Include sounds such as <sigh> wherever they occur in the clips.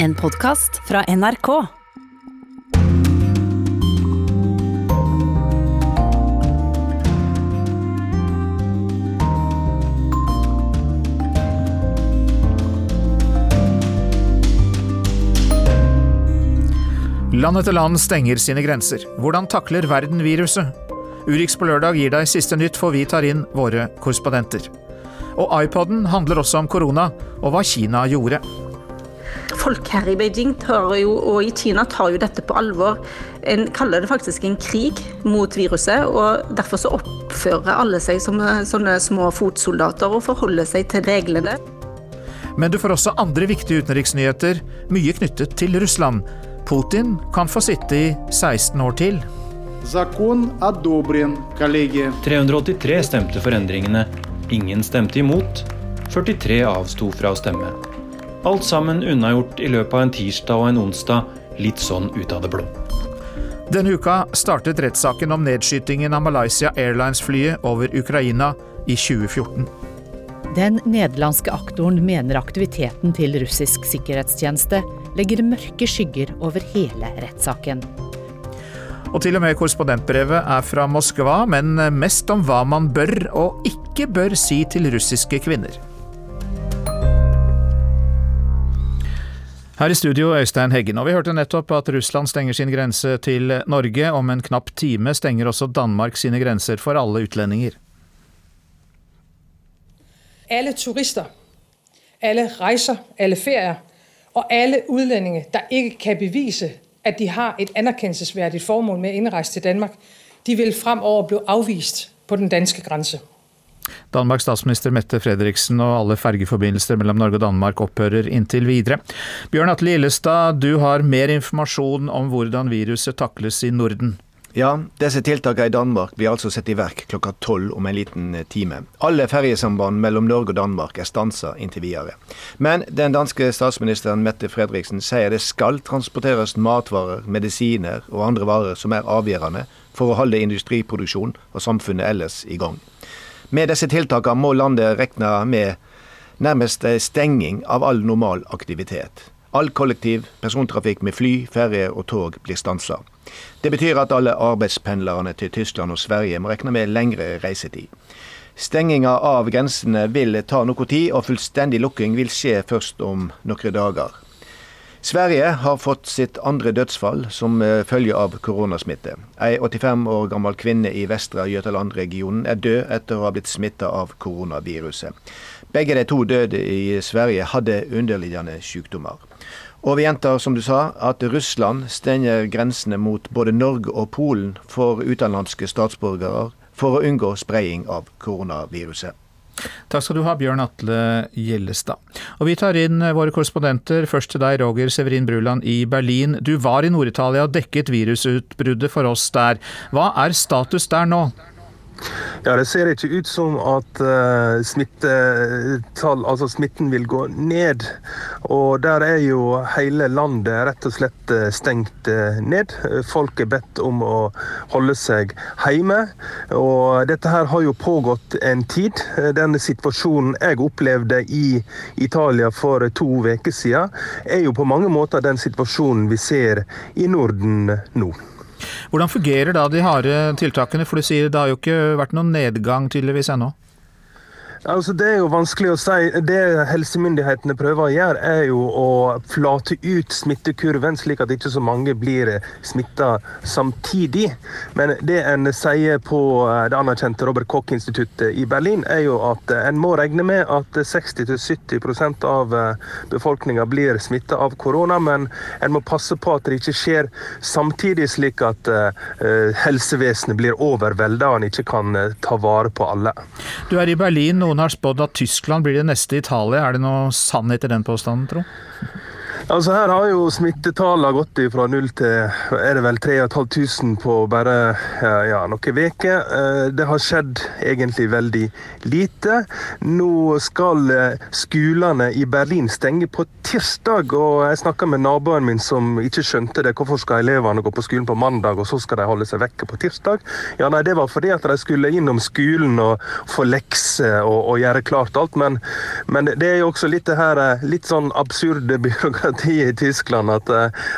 En podkast fra NRK. Land etter land stenger sine grenser. Hvordan takler verden viruset? Urix på lørdag gir deg siste nytt, for vi tar inn våre korrespondenter. Og iPoden handler også om korona, og hva Kina gjorde folk her i Beijing tar jo, og i Kina tar jo dette på alvor. En kaller det faktisk en krig mot viruset, og derfor så oppfører alle seg som eh, sånne små fotsoldater og forholder seg til reglene. Men du får også andre viktige utenriksnyheter, mye knyttet til Russland. Putin kan få sitte i 16 år til. 383 stemte for endringene. Ingen stemte imot. 43 avsto fra å stemme. Alt sammen unnagjort i løpet av en tirsdag og en onsdag, litt sånn ut av det blå. Denne uka startet rettssaken om nedskytingen av Malaysia Airlines-flyet over Ukraina i 2014. Den nederlandske aktoren mener aktiviteten til russisk sikkerhetstjeneste legger mørke skygger over hele rettssaken. Og til og med korrespondentbrevet er fra Moskva, men mest om hva man bør og ikke bør si til russiske kvinner. Her i studio, Øystein Heggen. Og vi hørte nettopp at Russland stenger sin grense til Norge. Om en knapp time stenger også Danmark sine grenser for alle utlendinger. Alle turister, alle reiser, alle ferier og alle utlendinger der ikke kan bevise at de har et anerkjennelsesverdig formål med å innreise til Danmark, de vil fremover bli avvist på den danske grense. Danmarks statsminister Mette Fredriksen og alle fergeforbindelser mellom Norge og Danmark opphører inntil videre. Bjørn Atle Illestad, du har mer informasjon om hvordan viruset takles i Norden. Ja, disse tiltakene i Danmark blir altså satt i verk klokka tolv om en liten eh, time. Alle ferjesamband mellom Norge og Danmark er stansa inntil videre. Men den danske statsministeren Mette Fredriksen sier det skal transporteres matvarer, medisiner og andre varer som er avgjørende for å holde industriproduksjon og samfunnet ellers i gang. Med disse tiltakene må landet regne med nærmest stenging av all normal aktivitet. All kollektiv persontrafikk med fly, ferje og tog blir stansa. Det betyr at alle arbeidspendlerne til Tyskland og Sverige må regne med lengre reisetid. Stenginga av grensene vil ta noe tid, og fullstendig lukking vil skje først om noen dager. Sverige har fått sitt andre dødsfall som eh, følge av koronasmitte. Ei 85 år gammel kvinne i Vestre Götaland-regionen er død etter å ha blitt smitta av koronaviruset. Begge de to døde i Sverige hadde underliggende sykdommer. Og vi gjentar, som du sa, at Russland stenger grensene mot både Norge og Polen for utenlandske statsborgere for å unngå spredning av koronaviruset. Takk skal du ha, Bjørn Atle Gjellestad. Og vi tar inn våre korrespondenter. Først til deg, Roger Severin Bruland i Berlin. Du var i Nord-Italia og dekket virusutbruddet for oss der. Hva er status der nå? Ja, Det ser ikke ut som at uh, smittetall, altså smitten vil gå ned. Og der er jo hele landet rett og slett uh, stengt uh, ned. Folk er bedt om å holde seg hjemme. Og dette her har jo pågått en tid. Den situasjonen jeg opplevde i Italia for to uker siden, er jo på mange måter den situasjonen vi ser i Norden nå. Hvordan fungerer da de harde tiltakene, for du sier det har jo ikke vært noen nedgang tydeligvis ennå? Altså, det er jo vanskelig å si. Det helsemyndighetene prøver å gjøre, er jo å flate ut smittekurven, slik at ikke så mange blir smitta samtidig. Men det en sier på eh, det anerkjente Robert Koch-instituttet i Berlin, er jo at eh, en må regne med at 60-70% av eh, befolkninga blir smitta av korona, men en må passe på at det ikke skjer samtidig, slik at helsevesenet blir overvelda og en ikke kan ta vare på alle. Du er i Berlin. Noen har spådd at Tyskland blir det neste Italia. Er det noe sannhet i den påstanden, tro? Altså Her har jo smittetallene gått fra null til er det vel 3500 på bare ja, noen uker. Eh, det har skjedd egentlig veldig lite. Nå skal eh, skolene i Berlin stenge på tirsdag. og Jeg snakka med naboen min som ikke skjønte det. Hvorfor skal elevene gå på skolen på mandag, og så skal de holde seg vekke på tirsdag? Ja, nei, Det var fordi at de skulle innom skolen og få lekser og, og, gjøre klart alt. Men, men, det er jo også litt det her eh, litt sånn absurde <laughs> byråkrati demokratiet i Tyskland at,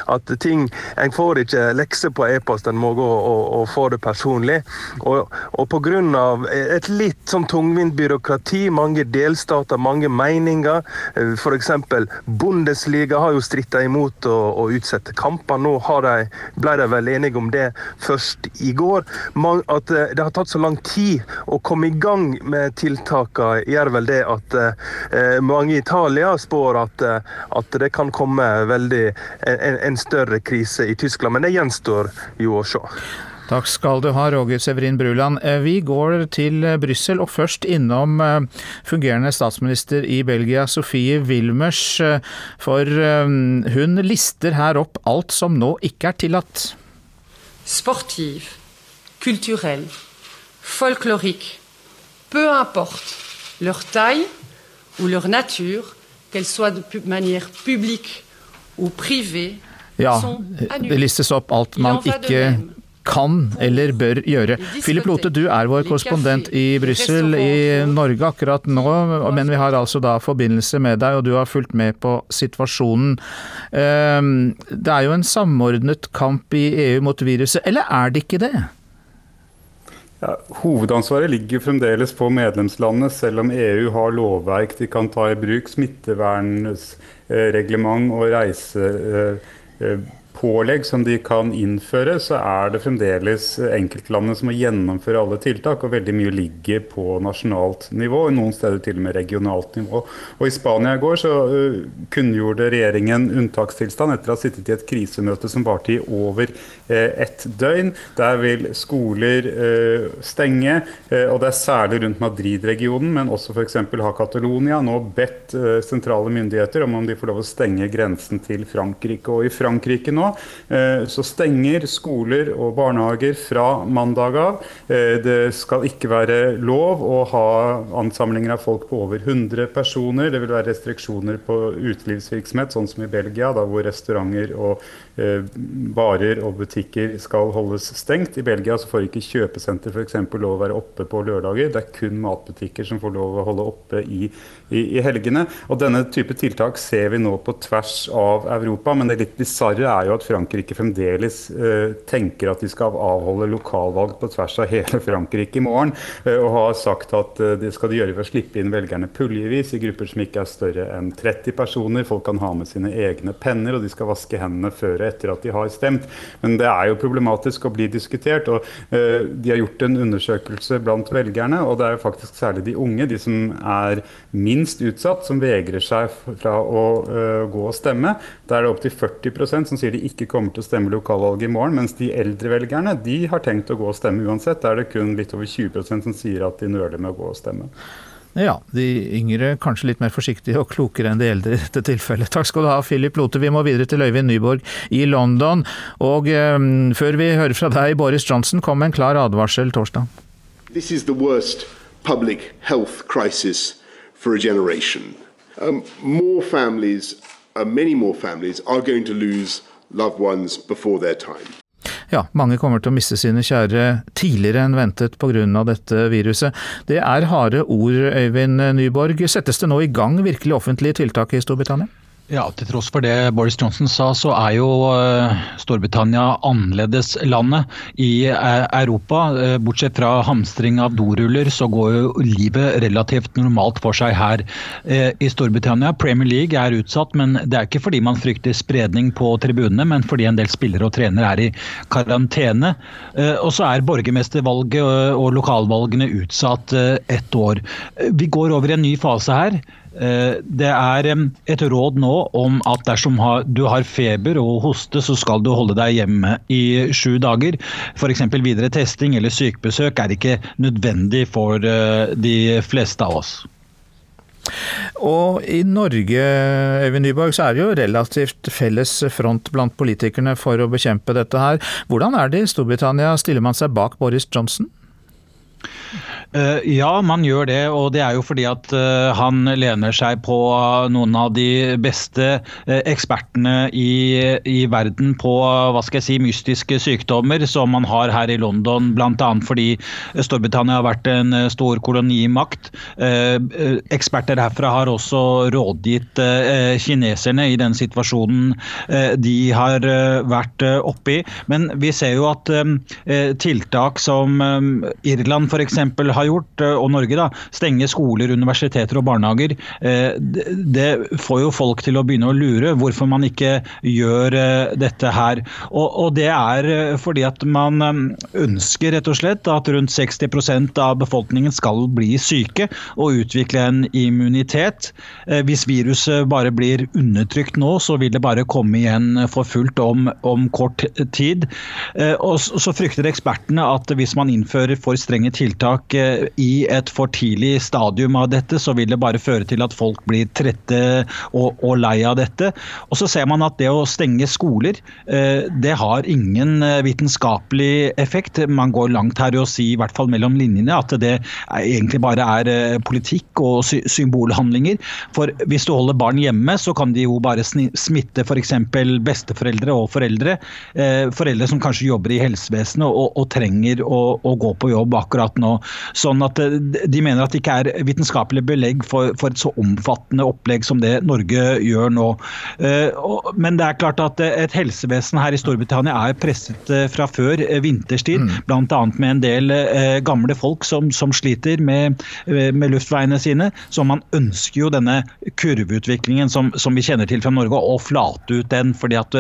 at ting En får ikke lekser på e-post, en må gå og, og, få det personlig. Og, og pga. et litt sånn tungvint byråkrati, mange delstater, mange meninger, f.eks. Bundesliga har jo stritta imot å, å utsette kamper. Nå de, ble de vel enige om det først i går. At det har tatt så lang tid å komme i gang med tiltakene, gjør vel det at eh, mange i Italia spår at, eh, at det kan komme veldig, en, en større krise i Tyskland. Men det gjenstår jo å se. Takk skal du ha, Roger Severin Bruland. Eh, vi går til Brussel, og først innom fungerende statsminister i Belgia, Sofie Wilmers. For hun lister her opp alt som nå ikke er tillatt. Sportiv, kulturell, folklorique, peu importe leur taille ou leur nature, qu'elles soient de manière publique ou privée, ja, det listes opp alt man ikke kan eller bør gjøre. Philip Lote, du er vår korrespondent i Brussel i Norge akkurat nå, men vi har altså da forbindelse med deg, og du har fulgt med på situasjonen. Ehm, det er jo en samordnet kamp i EU mot viruset, eller er det ikke det? Ja, hovedansvaret ligger fremdeles på medlemslandene, selv om EU har lovverk de kan ta i bruk. Smittevernreglement og reisepålegg som de kan innføre, så er det fremdeles enkeltlandene som må gjennomføre alle tiltak. Og veldig mye ligger på nasjonalt nivå, og noen steder til og med regionalt nivå. Og I Spania i går så kunngjorde regjeringen unntakstilstand etter å ha sittet i et krisemøte som varte i over Eh, ett døgn. Der vil skoler eh, stenge, eh, og det er særlig rundt Madrid-regionen, men også f.eks. har Catalonia nå bedt sentrale myndigheter om om de får lov å stenge grensen til Frankrike. Og i Frankrike nå så stenger skoler og barnehager fra mandag av. Det skal ikke være lov å ha ansamlinger av folk på over 100 personer. Det vil være restriksjoner på utelivsvirksomhet, sånn som i Belgia, da hvor restauranter og barer og butikker skal holdes stengt. I Belgia så får ikke kjøpesenter f.eks. lov å være oppe på lørdager. Det er kun matbutikker som får lov å holde oppe i, i, i helgene. Og Denne type tiltak ser vi nå på tvers av Europa. Men det litt bisarre er jo at Frankrike fremdeles eh, tenker at de skal avholde lokalvalg på tvers av hele Frankrike i morgen. Eh, og har sagt at eh, det skal de gjøre ved å slippe inn velgerne puljevis i grupper som ikke er større enn 30 personer. Folk kan ha med sine egne penner, og de skal vaske hendene før og etter at de har stemt. Men det er jo problematisk å bli diskutert. og De har gjort en undersøkelse blant velgerne, og det er jo faktisk særlig de unge, de som er minst utsatt, som vegrer seg fra å gå og stemme. Da er det opptil 40% som sier de ikke kommer til å stemme lokalvalget i morgen, mens de eldre velgerne de har tenkt å gå og stemme uansett. Da er det kun litt over 20% som sier at de nøler med å gå og stemme. Ja, de yngre kanskje litt mer forsiktige og klokere enn de eldre i dette tilfellet. Takk skal du ha, Philip Lote. Vi må videre til Øyvind Nyborg i London. Og um, før vi hører fra deg, Boris Johnson, kom en klar advarsel torsdag. This is the worst public health crisis for a generation. Um, more families, uh, many more families, are going to lose loved ones before their time. Ja, mange kommer til å miste sine kjære tidligere enn ventet pga. dette viruset. Det er harde ord, Øyvind Nyborg. Settes det nå i gang virkelig offentlige tiltak i Storbritannia? Ja, Til tross for det Boris Johnson sa, så er jo eh, Storbritannia annerledeslandet i eh, Europa. Eh, bortsett fra hamstring av doruller, så går jo livet relativt normalt for seg her i Storbritannia. Premier League er utsatt, men det er ikke fordi man frykter spredning på tribunene, men fordi en del spillere og trenere er i karantene. Og så er borgermestervalget og lokalvalgene utsatt ett år. Vi går over i en ny fase her. Eh, det er et råd nå om at dersom du har feber og hoste, så skal du holde deg hjemme i sju dager. F.eks. videre testing eller sykebesøk er ikke nødvendig for eh, de fleste av oss. Og i Norge Øyvind Nyborg, så er det jo relativt felles front blant politikerne for å bekjempe dette her. Hvordan er det i Storbritannia? Stiller man seg bak Boris Johnson? Uh, ja, man gjør det. Og det er jo fordi at uh, han lener seg på noen av de beste uh, ekspertene i, i, verden på hva skal jeg si, mystiske sykdommer som man har her i London. Bl.a. fordi Storbritannia har vært en stor kolonimakt. Eksperter herfra har også rådgitt kineserne i den situasjonen de har vært oppe i. Men vi ser jo at tiltak som Irland f.eks. har gjort, eh, og Norge, da, stenge skoler, universiteter og barnehager, eh, det får jo folk til å begynne å lure hvorfor man ikke gjør eh, dette her. Og, og det er fordi at man ønsker rett og slett at rundt 60% av befolkningen skal bli syke og utvikle en immunitet. Hvis viruset bare blir undertrykt nå, så vil det bare komme igjen for fullt om, om kort tid. Og så frykter ekspertene at hvis man innfører for strenge tiltak i et for tidlig stadium av dette, så vil det bare føre til at folk blir trette og, og lei av dette. Og så ser man at det å stenge skoler, eh, det har ingen eh, vitenskapelig effekt. Man går langt her i å si, i hvert fall mellom linjene, at det egentlig bare er eh, politikk og symbolhandlinger. For hvis du holder barn hjemme, så kan de jo bare smitte f.eks. besteforeldre og foreldre. Foreldre som kanskje jobber i helsevesenet og, og trenger å, å, gå på jobb akkurat nå. Sånn at eh, De mener at det ikke er vitenskapelig belegg for, for, et så omfattende opplegg som det Norge gjør nå. Eh, men det er klart at eh, et helsevesen her i Storbritannia er presset fra før vinterstid. Mm. Bl.a. med en del gamle folk som, som sliter med, med, luftveiene sine. Så man ønsker jo denne kurveutviklingen som, som vi kjenner til fra Norge, å flate ut den. fordi at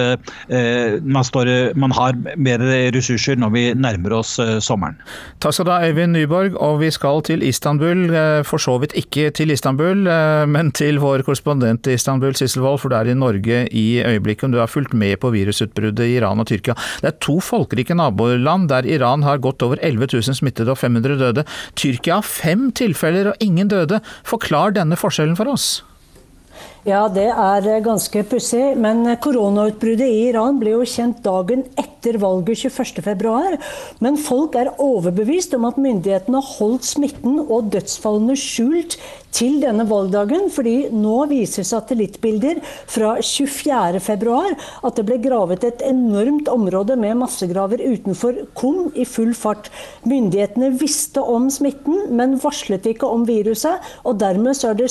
man, står, man har mer ressurser når vi nærmer oss sommeren. Takk skal du ha, Øyvind Nyborg og vi skal til Istanbul. Eh, for så vidt ikke til Istanbul, eh, men til vår korrespondent i Istanbul, Sissel Wold, for det er i Norge i øyeblikket. Om Du har fulgt med på virusutbruddet i Iran og Tyrkia. Det er to folkerike naboland der Iran har godt over 11 000 smittede og 500 døde. Tyrkia har fem tilfeller og ingen døde. Forklar denne forskjellen for oss. Ja, det er ganske pussig. Men koronautbruddet i Iran ble jo kjent dagen etter valget 21.2. Men folk er overbevist om at myndighetene holdt smitten og dødsfallene skjult til denne valgdagen, fordi nå viser satellittbilder fra 24.2 at det ble gravet et enormt område med massegraver utenfor Kum i full fart. Myndighetene visste om smitten, men varslet ikke om viruset. Og dermed så er det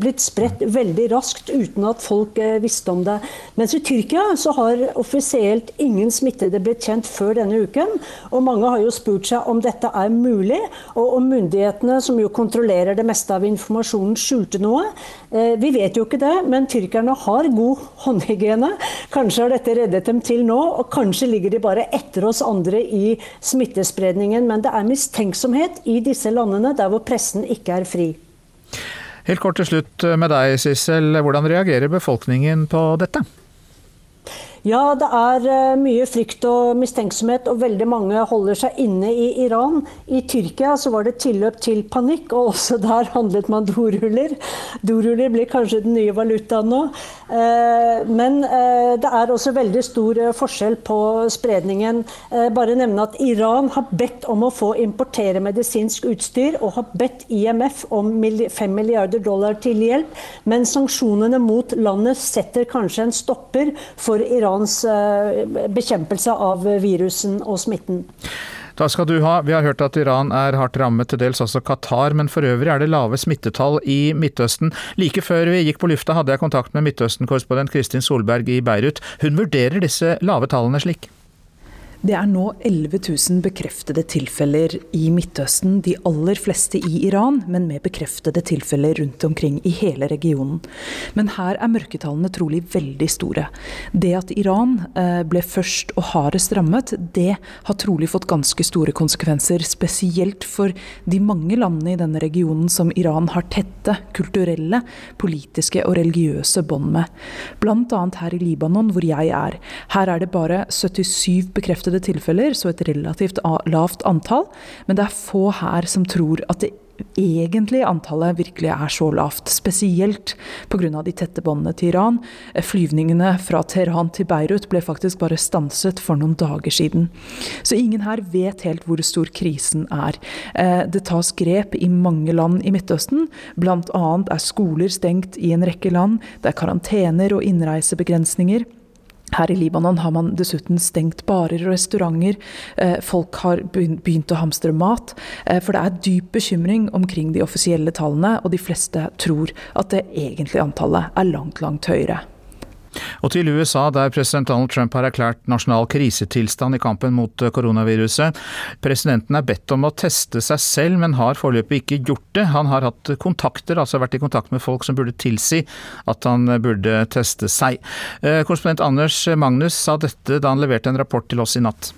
blitt spredt veldig raskt uten at folk eh, visste om det. Mens i Tyrkia så har offisielt ingen smittede blitt kjent før denne uken. Og mange har jo spurt seg om dette er mulig, og om myndighetene, som jo kontrollerer det meste av informasjonen skjulte noe. Eh, vi vet jo ikke det, men tyrkerne har god håndhygiene. Kanskje har dette reddet dem til nå, og kanskje ligger de bare etter oss andre i smittespredningen. Men det er mistenksomhet i disse landene der hvor pressen ikke er fri. Helt kort til slutt med deg, Sissel. Hvordan reagerer befolkningen på dette? Ja, det er eh, mye frykt og mistenksomhet, og veldig mange holder seg inne i Iran. I Tyrkia så var det tilløp til panikk, og også der handlet man doruller. Doruller blir kanskje den nye valutaen nå. Eh, men eh, det er også veldig stor forskjell på spredningen. Bare nevne at Iran har bedt om å få importere medisinsk utstyr, og har bedt IMF om 5 milliarder dollar til hjelp. Men sanksjonene mot landet setter kanskje en stopper for Iran Irans eh, bekjempelse av virusen og smitten. Da skal du ha. Vi har hørt at Iran er hardt rammet, til dels også Qatar, men for øvrig er det lave smittetall i Midtøsten. Like før vi gikk på lufta hadde jeg kontakt med Midtøsten-korrespondent Kristin Solberg i Beirut. Hun vurderer disse lave tallene slik. Det er nå 11 000 bekreftede tilfeller i Midtøsten, de aller fleste i Iran, men med bekreftede tilfeller rundt omkring i hele regionen. Men her er mørketallene trolig veldig store. Det at Iran eh, ble først og hardest rammet, det har trolig fått ganske store konsekvenser. Spesielt for de mange landene i denne regionen som Iran har tette kulturelle, politiske og religiøse bånd med. Bl.a. her i Libanon, hvor jeg er. Her er det bare 77 bekreftede tilfeller, så et relativt lavt antall. Men det er få her som tror at det egentlig antallet virkelig er så lavt. Spesielt pga. de tette båndene til Iran. Flyvningene fra Teheran til Beirut ble faktisk bare stanset for noen dager siden. Så ingen her vet helt hvor stor krisen er. Eh, det tas grep i mange land i Midtøsten. Bl.a. er skoler stengt i en rekke land. Det er karantener og innreisebegrensninger. Her i Libanon har man dessuten stengt barer og restauranter. Eh, folk har begynt å hamstre mat. Eh, for det er dyp bekymring omkring de offisielle tallene, og de fleste tror at det egentlige antallet er langt, langt høyere. Og til USA, der president Donald Trump har erklært nasjonal krisetilstand i kampen mot eh, koronaviruset. Presidenten er bedt om å teste seg selv, men har foreløpig ikke gjort det. Han har hatt kontakter, altså vært i kontakt med folk som burde tilsi at han burde teste seg. Eh, korrespondent Anders Magnus sa dette da han leverte en rapport til oss i natt.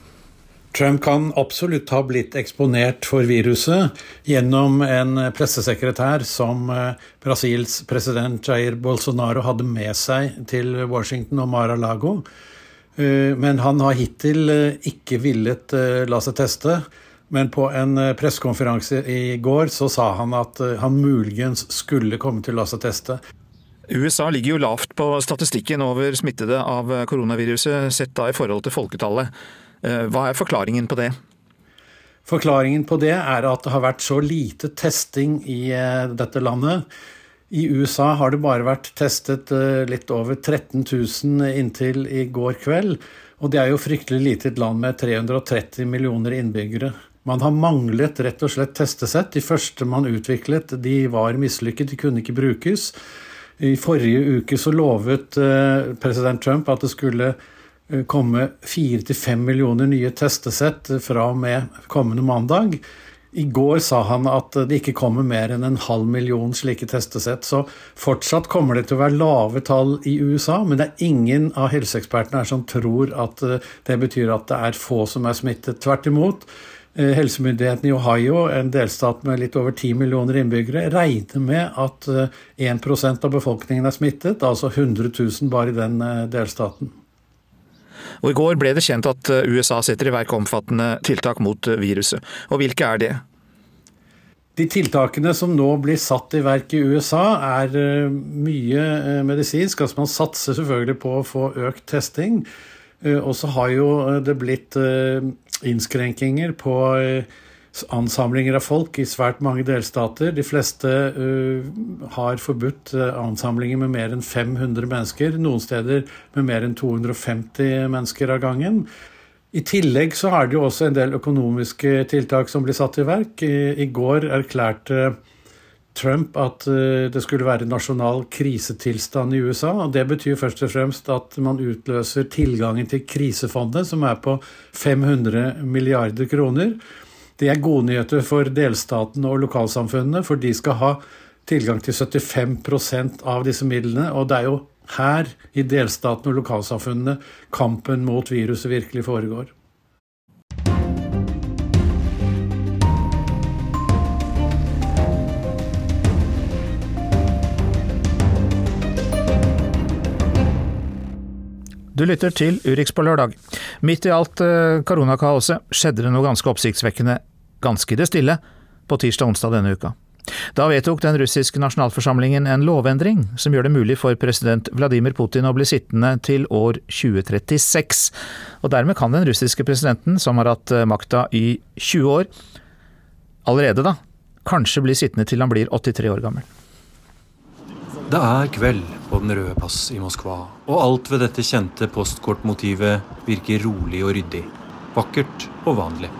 Trump kan absolutt ha blitt eksponert for viruset gjennom en pressesekretær som eh, Brasils president Jair Bolsonaro hadde med seg til Washington og Mar-a-Lago. Eh, men han har hittil eh, ikke villet la seg teste. Men på en pressekonferanse i går så sa han at han muligens skulle komme til å la seg teste. USA ligger jo lavt på statistikken over smittede av koronaviruset, sett da i forhold til folketallet. Eh, hva er forklaringen på det? Forklaringen på det er at det har vært så lite testing i eh, dette landet. I USA har det bare vært testet eh, litt over 13 000 inntil i går kveld. Og det er jo fryktelig lite i et land med 330 millioner innbyggere. Man har manglet rett og slett testesett. De første man utviklet, de var mislykket, de kunne ikke brukes. I forrige uke så lovet president Trump at det skulle komme fire til fem millioner nye testesett fra og med kommende mandag. I går sa han at det ikke kommer mer enn en halv million slike testesett. Så fortsatt kommer det til å være lave tall i USA, men det er ingen av helseekspertene her som tror at eh, det betyr at det er få som er smittet. Tvert imot. helsemyndigheten i Ohio, en delstat med litt over 10 millioner innbyggere, regner med at 1% av befolkningen er smittet, altså 100 000 bare i den delstaten. Og I går ble det kjent at eh, USA setter i verk omfattende tiltak mot eh, viruset. Og hvilke er det? De tiltakene som nå blir satt i verk i USA, er eh, mye medisinsk. Altså man satser selvfølgelig på å få økt testing. Og så har jo det blitt innskrenkinger på ansamlinger av folk i svært mange delstater. De fleste uh, har forbudt uh, ansamlinger med mer enn 500 mennesker. Noen steder med mer enn 250 mennesker av gangen. I tillegg så er det jo også en del økonomiske tiltak som blir satt i verk. I, i går erklærte Trump at uh, det skulle være nasjonal krisetilstand i USA. og Det betyr først og fremst at man utløser tilgangen til krisefondet, som er på 500 milliarder kroner. Det er gode nyheter for delstaten og lokalsamfunnene, for de skal ha tilgang til 75% av disse midlene. Og det er jo her, i delstaten og lokalsamfunnene, kampen mot viruset virkelig foregår. Du lytter til Urix på lørdag. Midt i alt eh, koronakaoset skjedde det noe ganske oppsiktsvekkende, ganske i det stille, på tirsdag og onsdag denne uka. Da vedtok den russiske nasjonalforsamlingen en lovendring som gjør det mulig for president Vladimir Putin å bli sittende til år 2036. Og dermed kan den russiske presidenten, som har hatt eh, makta i 20 år, allerede da, kanskje bli sittende til han blir 83 år gammel. Det er kveld på Den røde pass i Moskva, og alt ved dette kjente postkortmotivet virker rolig og ryddig. Vakkert og vanlig.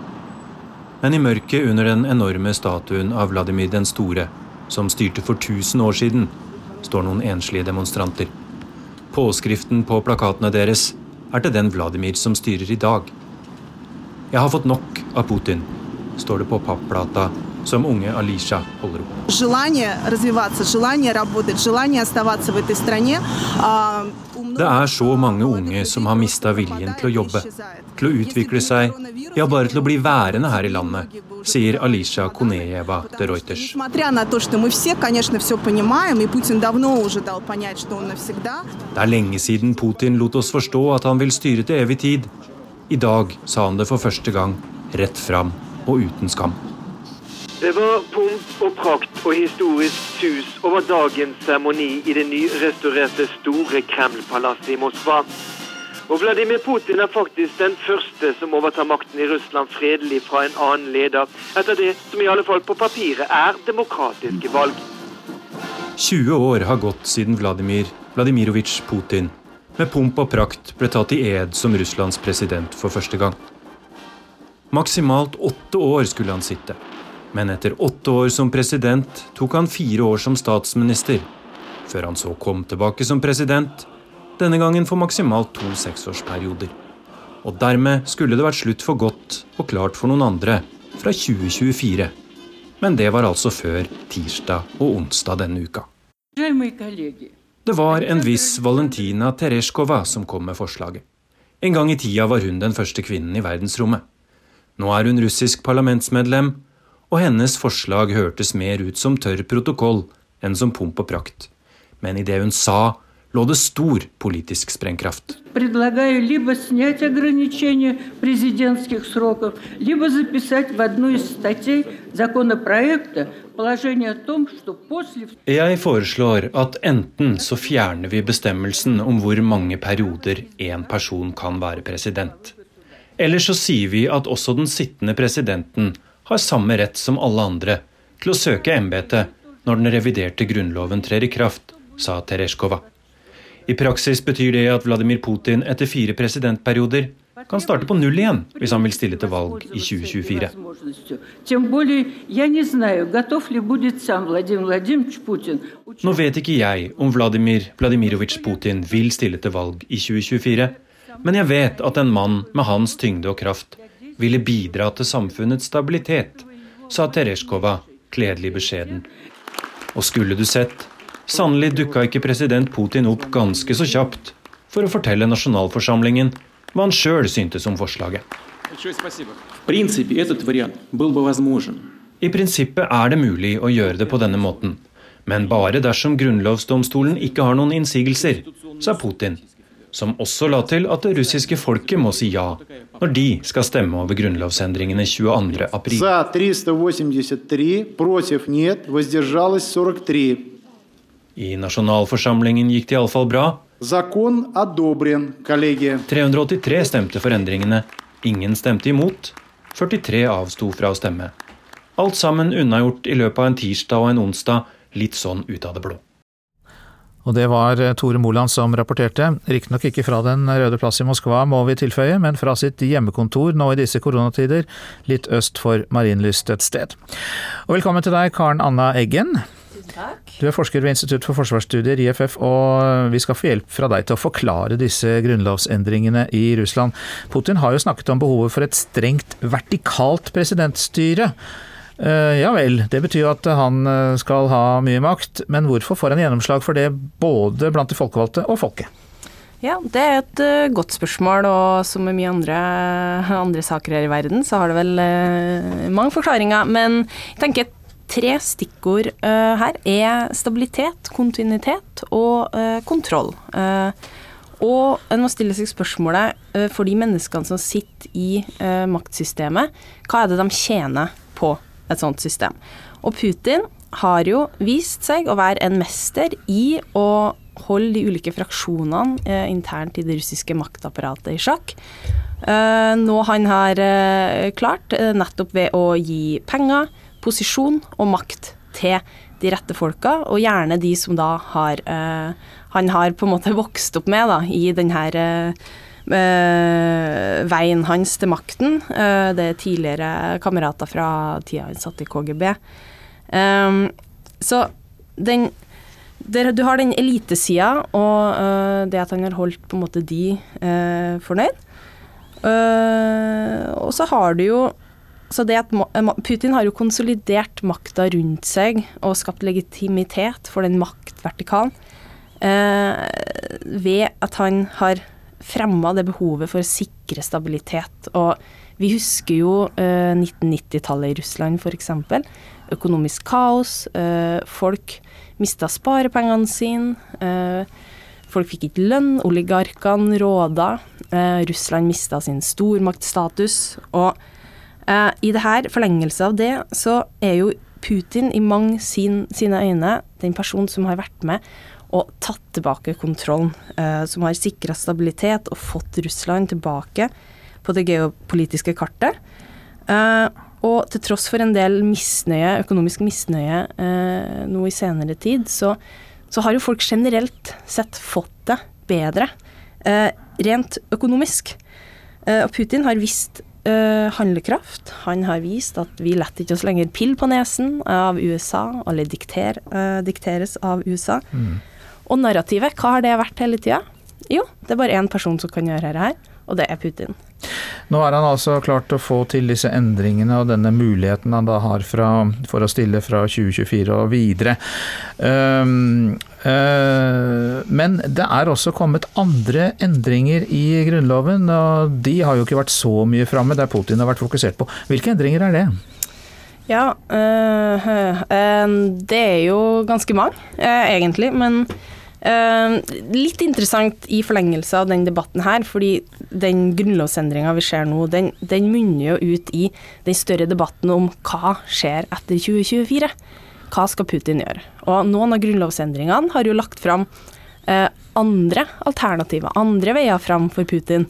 Men i mørket under den enorme statuen av Vladimir den store, som styrte for 1000 år siden, står noen enslige demonstranter. Påskriften på plakatene deres er til den Vladimir som styrer i dag. Jeg har fått nok av Putin, står det på papplata som unge Alisha holder opp. Det er så mange unge som har mista viljen til å jobbe, til å utvikle seg, ja, bare til å bli værende her i landet, sier Alisha Konejeva de Reuters. Det er lenge siden Putin lot oss forstå at han vil styre til evig tid. I dag sa han det for første gang, rett fram og uten skam. Det var pomp og prakt og historisk sus over dagens seremoni i det nyrestaurerte store Kreml-palasset i Moskva. Og Vladimir Putin er faktisk den første som overtar makten i Russland fredelig fra en annen leder, etter det som i alle fall på papiret er demokratiske valg. 20 år har gått siden Vladimir Vladimirovitsj Putin med pomp og prakt ble tatt i ed som Russlands president for første gang. Maksimalt åtte år skulle han sitte. Men etter åtte år som president tok han fire år som statsminister, før han så kom tilbake som president, denne gangen for maksimalt to seksårsperioder. Og dermed skulle det vært slutt for godt og klart for noen andre fra 2024. Men det var altså før tirsdag og onsdag denne uka. Det var en viss Valentina Tereshkova som kom med forslaget. En gang i tida var hun den første kvinnen i verdensrommet. Nå er hun russisk parlamentsmedlem, og hennes forslag hørtes mer ut som tørr protokoll enn som pomp og prakt. Men i det hun sa, lå det stor politisk sprengkraft. Jeg foreslår at enten så fjerner vi bestemmelsen om hvor mange perioder én person kan være president. Eller så sier vi at også den sittende presidenten har samme rett som alle andre til å søke embetet når den reviderte grunnloven trer i kraft, sa Tereshkova. I praksis betyr det at Vladimir Putin etter fire presidentperioder kan starte på null igjen hvis han vil stille til valg i 2024. Nå vet ikke jeg om Vladimir Vladimirovitsj Putin vil stille til valg i 2024, men jeg vet at en mann med hans tyngde og kraft ville bidra til samfunnets stabilitet, sa Tereshkova kledelig beskjeden. Og skulle du sett, sannelig dukka ikke president Putin opp ganske så kjapt for å fortelle nasjonalforsamlingen hva han sjøl syntes om forslaget. I prinsippet er det mulig å gjøre det på denne måten, men bare dersom grunnlovsdomstolen ikke har noen innsigelser, sa Putin som også la til at det russiske folket må si ja når de skal stemme over grunnlovsendringene 22. april. I nasjonalforsamlingen gikk det iallfall bra. 383 stemte for endringene. Ingen stemte imot. 43 avsto fra å stemme. Alt sammen unnagjort i løpet av en tirsdag og en onsdag, litt sånn ut av det blå. Og det var eh, Tore Moland som rapporterte, riktignok ikke fra Den røde plass i Moskva, må vi tilføye, men fra sitt hjemmekontor nå i disse koronatider, litt øst for Marienlyst et sted. Og velkommen til deg, Karen Anna Eggen. Takk. Du er forsker ved Institutt for forsvarsstudier, IFF, og vi skal få hjelp fra deg til å forklare disse grunnlovsendringene i Russland. Putin har jo snakket om behovet for et strengt vertikalt presidentstyre. Eh, ja vel, det betyr jo at han eh, skal ha mye makt, men hvorfor får han gjennomslag for det både blant de folkevalgte og folket? Ja, det er et uh, godt spørsmål, og som med mye andre, <laughs> andre, saker her i verden, så har det vel uh, mange forklaringer. Men jeg tenker tre stikkord uh, her er stabilitet, kontinuitet og kontroll. og en må stille seg spørsmålet for de menneskene som sitter i maktsystemet, hva er det de tjener på et sånt system. Og Putin har jo vist seg å være en mester i å holde de ulike fraksjonene eh, internt i det russiske maktapparatet i sjakk. Eh, noe han har eh, klart eh, nettopp ved å gi penger, posisjon og makt til de rette folka, og gjerne de som da har eh, Han har på en måte vokst opp med da, i denne veien hans til makten. Eh, det er tidligere kamerater fra tida han satt i KGB. Um, så den der, Du har den elitesida og uh, det at han har holdt på en måte de uh, fornøyd. Uh, og så har du jo så det at Putin har jo konsolidert makta rundt seg og skapt legitimitet for den maktvertikalen ved at han har fremma det behovet for å sikre stabilitet. Og vi husker jo eh, 1990-tallet i Russland f.eks. Økonomisk kaos. Eh, folk mista sparepengene sine. Eh, folk fikk ikke lønn. Oligarkene råda. Eh, Russland mista sin stormaktstatus. Og Eh, I det her, forlengelse av det, så er jo Putin i mange sin, sine øyne den personen som har vært med og tatt tilbake kontrollen. Eh, som har sikra stabilitet og fått Russland tilbake på det geopolitiske kartet. Eh, og til tross for en del misnøye, økonomisk misnøye eh, nå i senere tid, så, så, har jo folk generelt sett fått det bedre. Eh, rent økonomisk. Eh, og Putin har visst eh, handlekraft. Han har vist at vi letter ikke oss lenger pill på nesen av USA, eller dikter, uh, dikteres av USA. Mm. Og narrativet, hva har det vært hele tida? Jo, det er bare én person som kan gjøre dette her, og det er Putin. Nå har han altså klart å få til disse endringene og denne muligheten han da har fra, for å stille fra 2024 og videre. Um, uh, men det er også kommet andre endringer i Grunnloven, og de har jo ikke vært så mye framme, der Putin har vært fokusert på. Hvilke endringer er det? Ja, øh, øh, det er jo ganske mange, egentlig. Men litt interessant i forlengelse av den debatten her, fordi den grunnlovsendringa vi ser nå, den, den, munner jo ut i den større debatten om hva skjer etter 2024. Hva skal Putin gjøre? Og noen av grunnlovsendringene har jo lagt fram eh, andre alternativer, andre veier fram for Putin.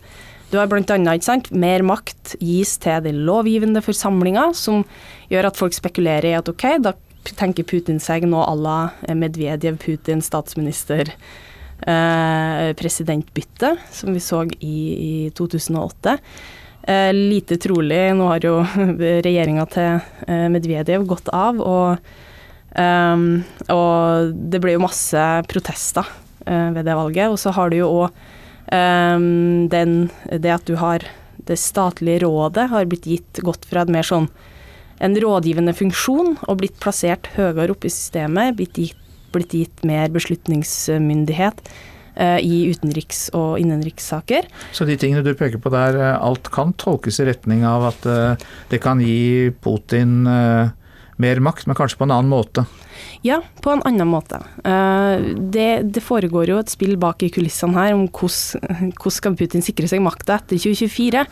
Du har bl.a. mer makt gis til den lovgivende forsamlinga, som gjør at folk spekulerer i at ok, da tenker Putin seg nå à la Medvedev, Putin, statsminister, eh, presidentbytte, som vi så i, i 2008. Eh, lite trolig, nå har jo <laughs> regjeringa til eh, Medvedev gått av, og, um, og det ble jo masse protester uh, ved det valget. Og så har du jo òg um, det at du har det statlige rådet har blitt gitt gått fra et mer sånn en rådgivende funksjon og blitt plassert høyere oppe i systemet, blitt gitt, blitt gitt mer beslutningsmyndighet uh, i utenriks- og innenrikssaker. Så de tingene du peker på der, eh, alt kan tolkes i retning av at uh, det kan gi Putin eh, mer makt, men kanskje på en annen måte? Ja, på en annen måte. Eh, det, det foregår jo et spill bak i kulissene her om hvordan, hvordan Putin sikre seg makta etter 2024.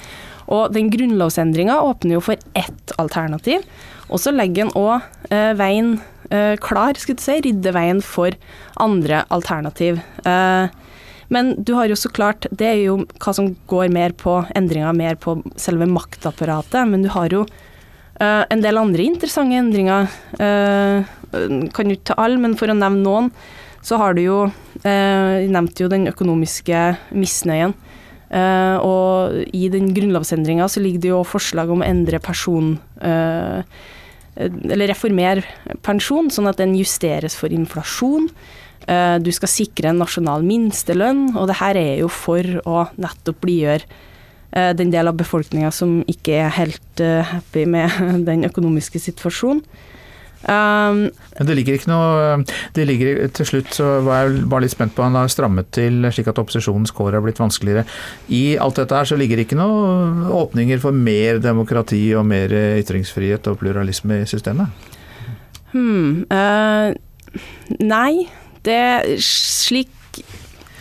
Og den grunnlovsendringa åpner jo for ett alternativ, og så legger en òg eh, veien eh, klar, skulle du si, rydder veien for andre alternativ. Men du har jo så klart Det er jo hva som går mer på endringer, mer på selve maktapparatet, men du har jo eh, en del andre interessante endringer. uh, kan jo ikke ta alle, men for å nevne noen, så har du jo uh, nevnt nevnte jo den økonomiske misnøyen. Uh, og i den grunnlovsendringa så ligger det jo forslag om å endre person uh, Eller reformere pensjon, sånn at den justeres for inflasjon. Uh, du skal sikre en nasjonal minstelønn, og det her er jo for å nettopp blidgjøre den del av befolkninga som ikke er helt happy med <laughs> den økonomiske situasjonen. Um, Men det ligger ikke noe det ligger, Til slutt så var jeg bare litt spent på Han har strammet til slik at opposisjonens kår har blitt vanskeligere. I alt dette her så ligger det ikke noe åpninger for mer demokrati og mer ytringsfrihet og pluralisme i systemet? Hmm, uh, nei, det slik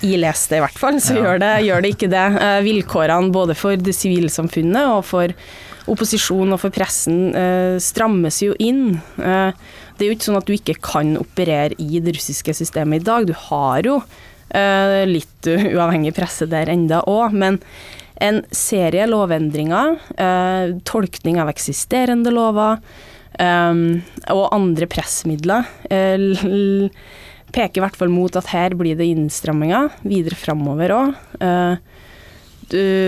jeg leste det i hvert fall, så ja. gjør, det, gjør, det, ikke det. Uh, vilkårene både for det sivile samfunnet og for opposisjonen og for pressen eh, strammes jo inn. Eh, det er jo ikke sånn at du ikke kan operere i det russiske systemet i dag. Du har jo eh, litt <laughs> uavhengig presse der enda òg, men en serie lovendringer, eh, tolkning av eksisterende lover eh, og andre pressmidler eh, peker i hvert fall mot at her blir det innstramminger videre framover òg.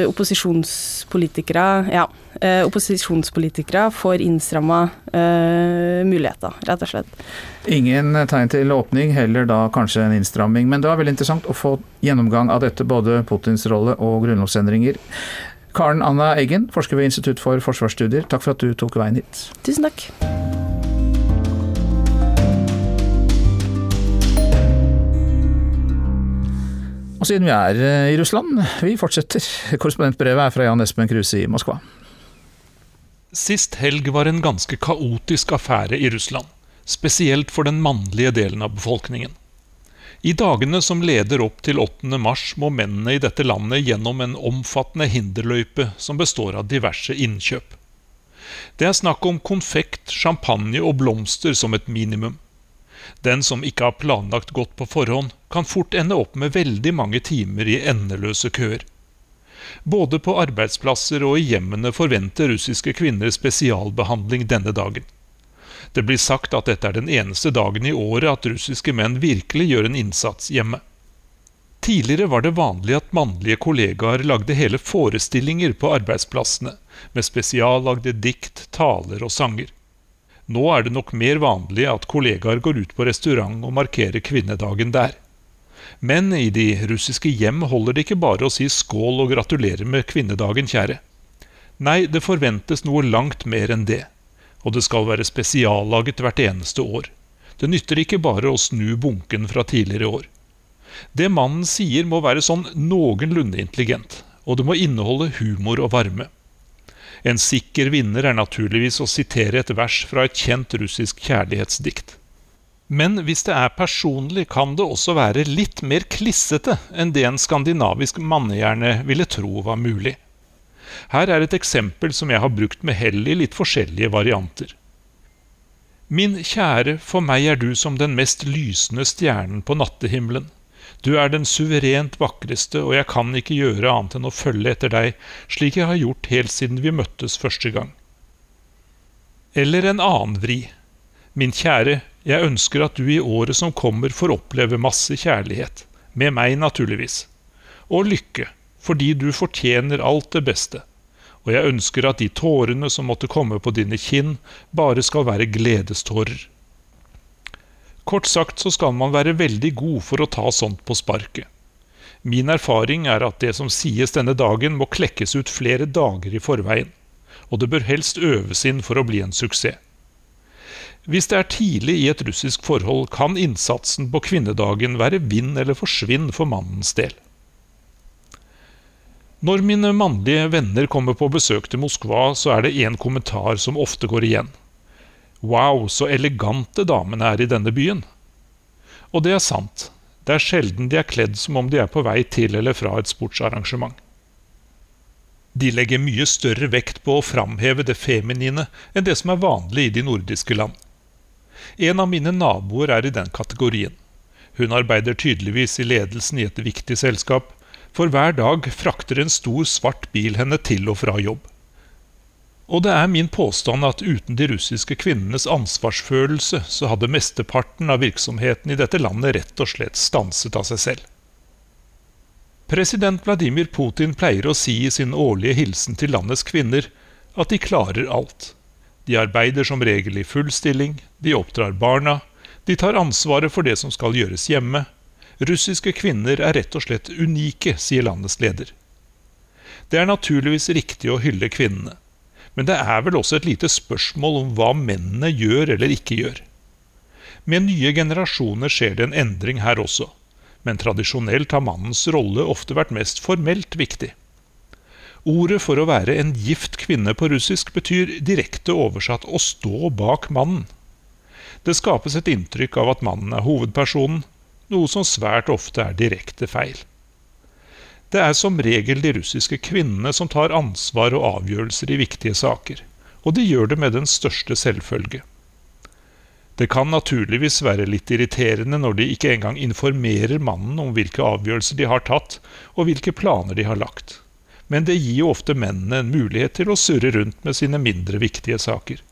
opposisjonspolitikere ja, uh, opposisjonspolitikere får innstramma uh, muligheter, rett og slett. Ingen tegn til åpning, heller da kanskje en innstramming. Men det var veldig interessant å få gjennomgang av dette, både Putins rolle og grunnlovsendringer. Karen Anna Eggen, forsker ved Institutt for forsvarsstudier, takk for at du tok veien hit. Tusen takk. Og siden vi er eh, i Russland, vi fortsetter. Korrespondentbrevet er fra Jan Espen Kruse i Moskva. Sist helg var en ganske kaotisk affære i Russland, spesielt for den mannlige delen av befolkningen. I dagene som leder opp til 8. mars må mennene i dette landet gjennom en omfattende hinderløype som består av diverse innkjøp. Det er snakk om konfekt, champagne og blomster som et minimum. Den som ikke har planlagt godt på forhånd, kan fort ende opp med veldig mange timer i endeløse køer. Både på arbeidsplasser og i hjemmene forventer russiske kvinner spesialbehandling denne dagen. Det blir sagt at dette er den eneste dagen i året at russiske menn virkelig gjør en innsats hjemme. Tidligere var det vanlig at mannlige kollegaer lagde hele forestillinger på arbeidsplassene, med spesiallagde dikt, taler og sanger. Nå er det nok mer vanlig at kollegaer går ut på restaurant og markerer kvinnedagen der. Men i de russiske hjem holder det ikke bare å si skål og gratulere med kvinnedagen, kjære. Nei, det forventes noe langt mer enn det og det skal være spesiallaget hvert eneste år. Det nytter ikke bare å snu bunken fra tidligere år. Det mannen sier må være sånn noenlunde intelligent, og det må inneholde humor og varme. En sikker vinner er naturligvis å sitere et vers fra et kjent russisk kjærlighetsdikt. Men hvis det er personlig, kan det også være litt mer klissete enn det en skandinavisk mannehjerne ville tro var mulig. Her er et eksempel som jeg har brukt med hell i litt forskjellige varianter. Min kjære, for meg er du som den mest lysende stjernen på nattehimmelen. Du er den suverent vakreste, og jeg kan ikke gjøre annet enn å følge etter deg, slik jeg har gjort helt siden vi møttes første gang. Eller en annen vri. Min kjære, jeg ønsker at du i året som kommer får oppleve masse kjærlighet. Med meg, naturligvis. Og lykke fordi du fortjener alt det beste, og jeg ønsker at de tårene som måtte komme på dine kinn, bare skal være gledestårer. Kort sagt så skal man være veldig god for å ta sånt på sparket. Min erfaring er at det som sies denne dagen, må klekkes ut flere dager i forveien, og det bør helst øves inn for å bli en suksess. Hvis det er tidlig i et russisk forhold, kan innsatsen på kvinnedagen være vinn eller forsvinn for mannens del. Når mine mannlige venner kommer på besøk til Moskva, så er det én kommentar som ofte går igjen. Wow, så elegante damene er i denne byen. Og det er sant. Det er sjelden de er kledd som om de er på vei til eller fra et sportsarrangement. De legger mye større vekt på å framheve det feminine enn det som er vanlig i de nordiske land. En av mine naboer er i den kategorien. Hun arbeider tydeligvis i ledelsen i et viktig selskap, for hver dag frakter en stor, svart bil henne til og fra jobb. Og det er min påstand at uten de russiske kvinnenes ansvarsfølelse, så hadde mesteparten av virksomheten i dette landet rett og slett stanset av seg selv. President Vladimir Putin pleier å si i sin årlige hilsen til landets kvinner at de klarer alt. De arbeider som regel i full stilling, de oppdrar barna, de tar ansvaret for det som skal gjøres hjemme, Russiske kvinner er rett og slett unike, sier landets leder. Det er naturligvis riktig å hylle kvinnene, men det er vel også et lite spørsmål om hva mennene gjør eller ikke gjør. Med nye generasjoner skjer det en endring her også, men tradisjonelt har mannens rolle ofte vært mest formelt viktig. Ordet for å være en gift kvinne på russisk betyr direkte oversatt å stå bak mannen. Det skapes et inntrykk av at mannen er hovedpersonen, noe som svært ofte er direkte feil. Det er som regel de russiske kvinnene som tar ansvar og avgjørelser i viktige saker, og de gjør det med den største selvfølge. Det kan naturligvis være litt irriterende når de ikke engang informerer mannen om hvilke avgjørelser de har tatt, og hvilke planer de har lagt, men det gir jo ofte mennene en mulighet til å surre rundt med sine mindre viktige saker.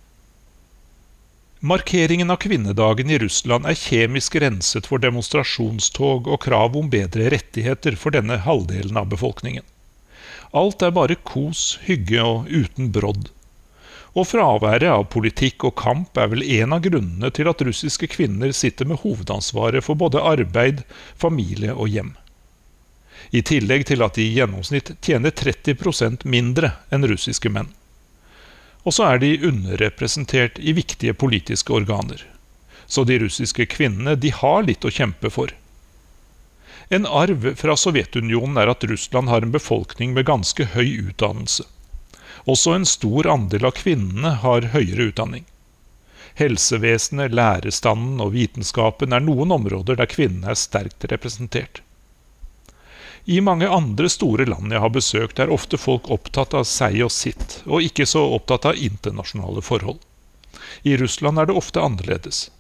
Markeringen av kvinnedagen i Russland er kjemisk renset for demonstrasjonstog og krav om bedre rettigheter for denne halvdelen av befolkningen. Alt er bare kos, hygge og uten brodd. Og fraværet av politikk og kamp er vel en av grunnene til at russiske kvinner sitter med hovedansvaret for både arbeid, familie og hjem. I tillegg til at de i gjennomsnitt tjener 30% mindre enn russiske menn. Og så er de underrepresentert i viktige politiske organer. Så de russiske kvinnene de har litt å kjempe for. En arv fra Sovjetunionen er at Russland har en befolkning med ganske høy utdannelse. Også en stor andel av kvinnene har høyere utdanning. Helsevesenet, lærestanden og vitenskapen er noen områder der kvinnene er sterkt representert. I mange andre store land jeg har besøkt, er ofte folk opptatt av seg og sitt, og ikke så opptatt av internasjonale forhold. I Russland er det ofte annerledes,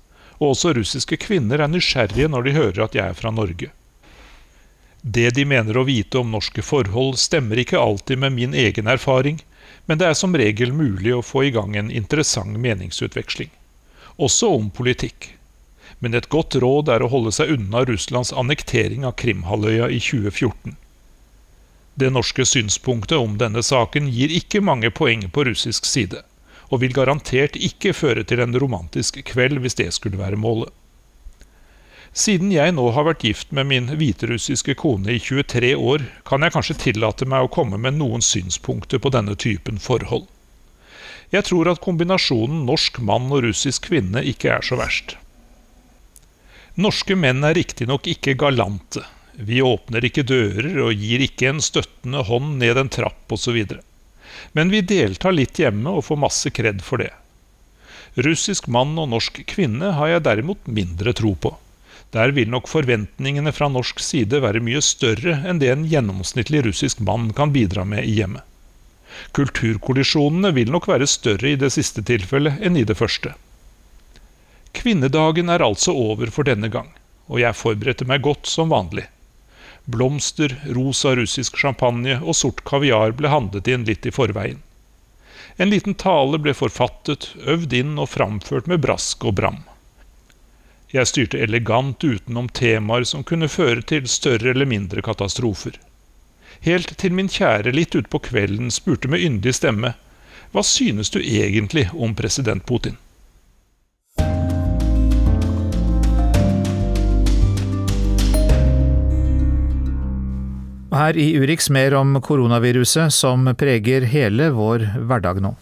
og også russiske kvinner er nysgjerrige når de hører at jeg er fra Norge. Det de mener å vite om norske forhold, stemmer ikke alltid med min egen erfaring, men det er som regel mulig å få i gang en interessant meningsutveksling. Også om politikk men et godt råd er å holde seg unna Russlands annektering av Krimhalvøya i 2014. Det norske synspunktet om denne saken gir ikke mange poeng på russisk side, og vil garantert ikke føre til en romantisk kveld hvis det skulle være målet. Siden jeg nå har vært gift med min hviterussiske kone i 23 år, kan jeg kanskje tillate meg å komme med noen synspunkter på denne typen forhold. Jeg tror at kombinasjonen norsk mann og russisk kvinne ikke er så verst. Norske menn er riktignok ikke galante. Vi åpner ikke dører og gir ikke en støttende hånd ned en trapp osv. Men vi deltar litt hjemme og får masse kred for det. Russisk mann og norsk kvinne har jeg derimot mindre tro på. Der vil nok forventningene fra norsk side være mye større enn det en gjennomsnittlig russisk mann kan bidra med i hjemmet. Kulturkollisjonene vil nok være større i det siste tilfellet enn i det første. Kvinnedagen er altså over for denne gang, og jeg forberedte meg godt som vanlig. Blomster, rosa russisk champagne og sort kaviar ble handlet inn litt i forveien. En liten tale ble forfattet, øvd inn og framført med brask og bram. Jeg styrte elegant utenom temaer som kunne føre til større eller mindre katastrofer. Helt til min kjære litt utpå kvelden spurte med yndig stemme Hva synes du egentlig om president Putin? Her i Urix mer om koronaviruset som preger hele vår hverdag nå.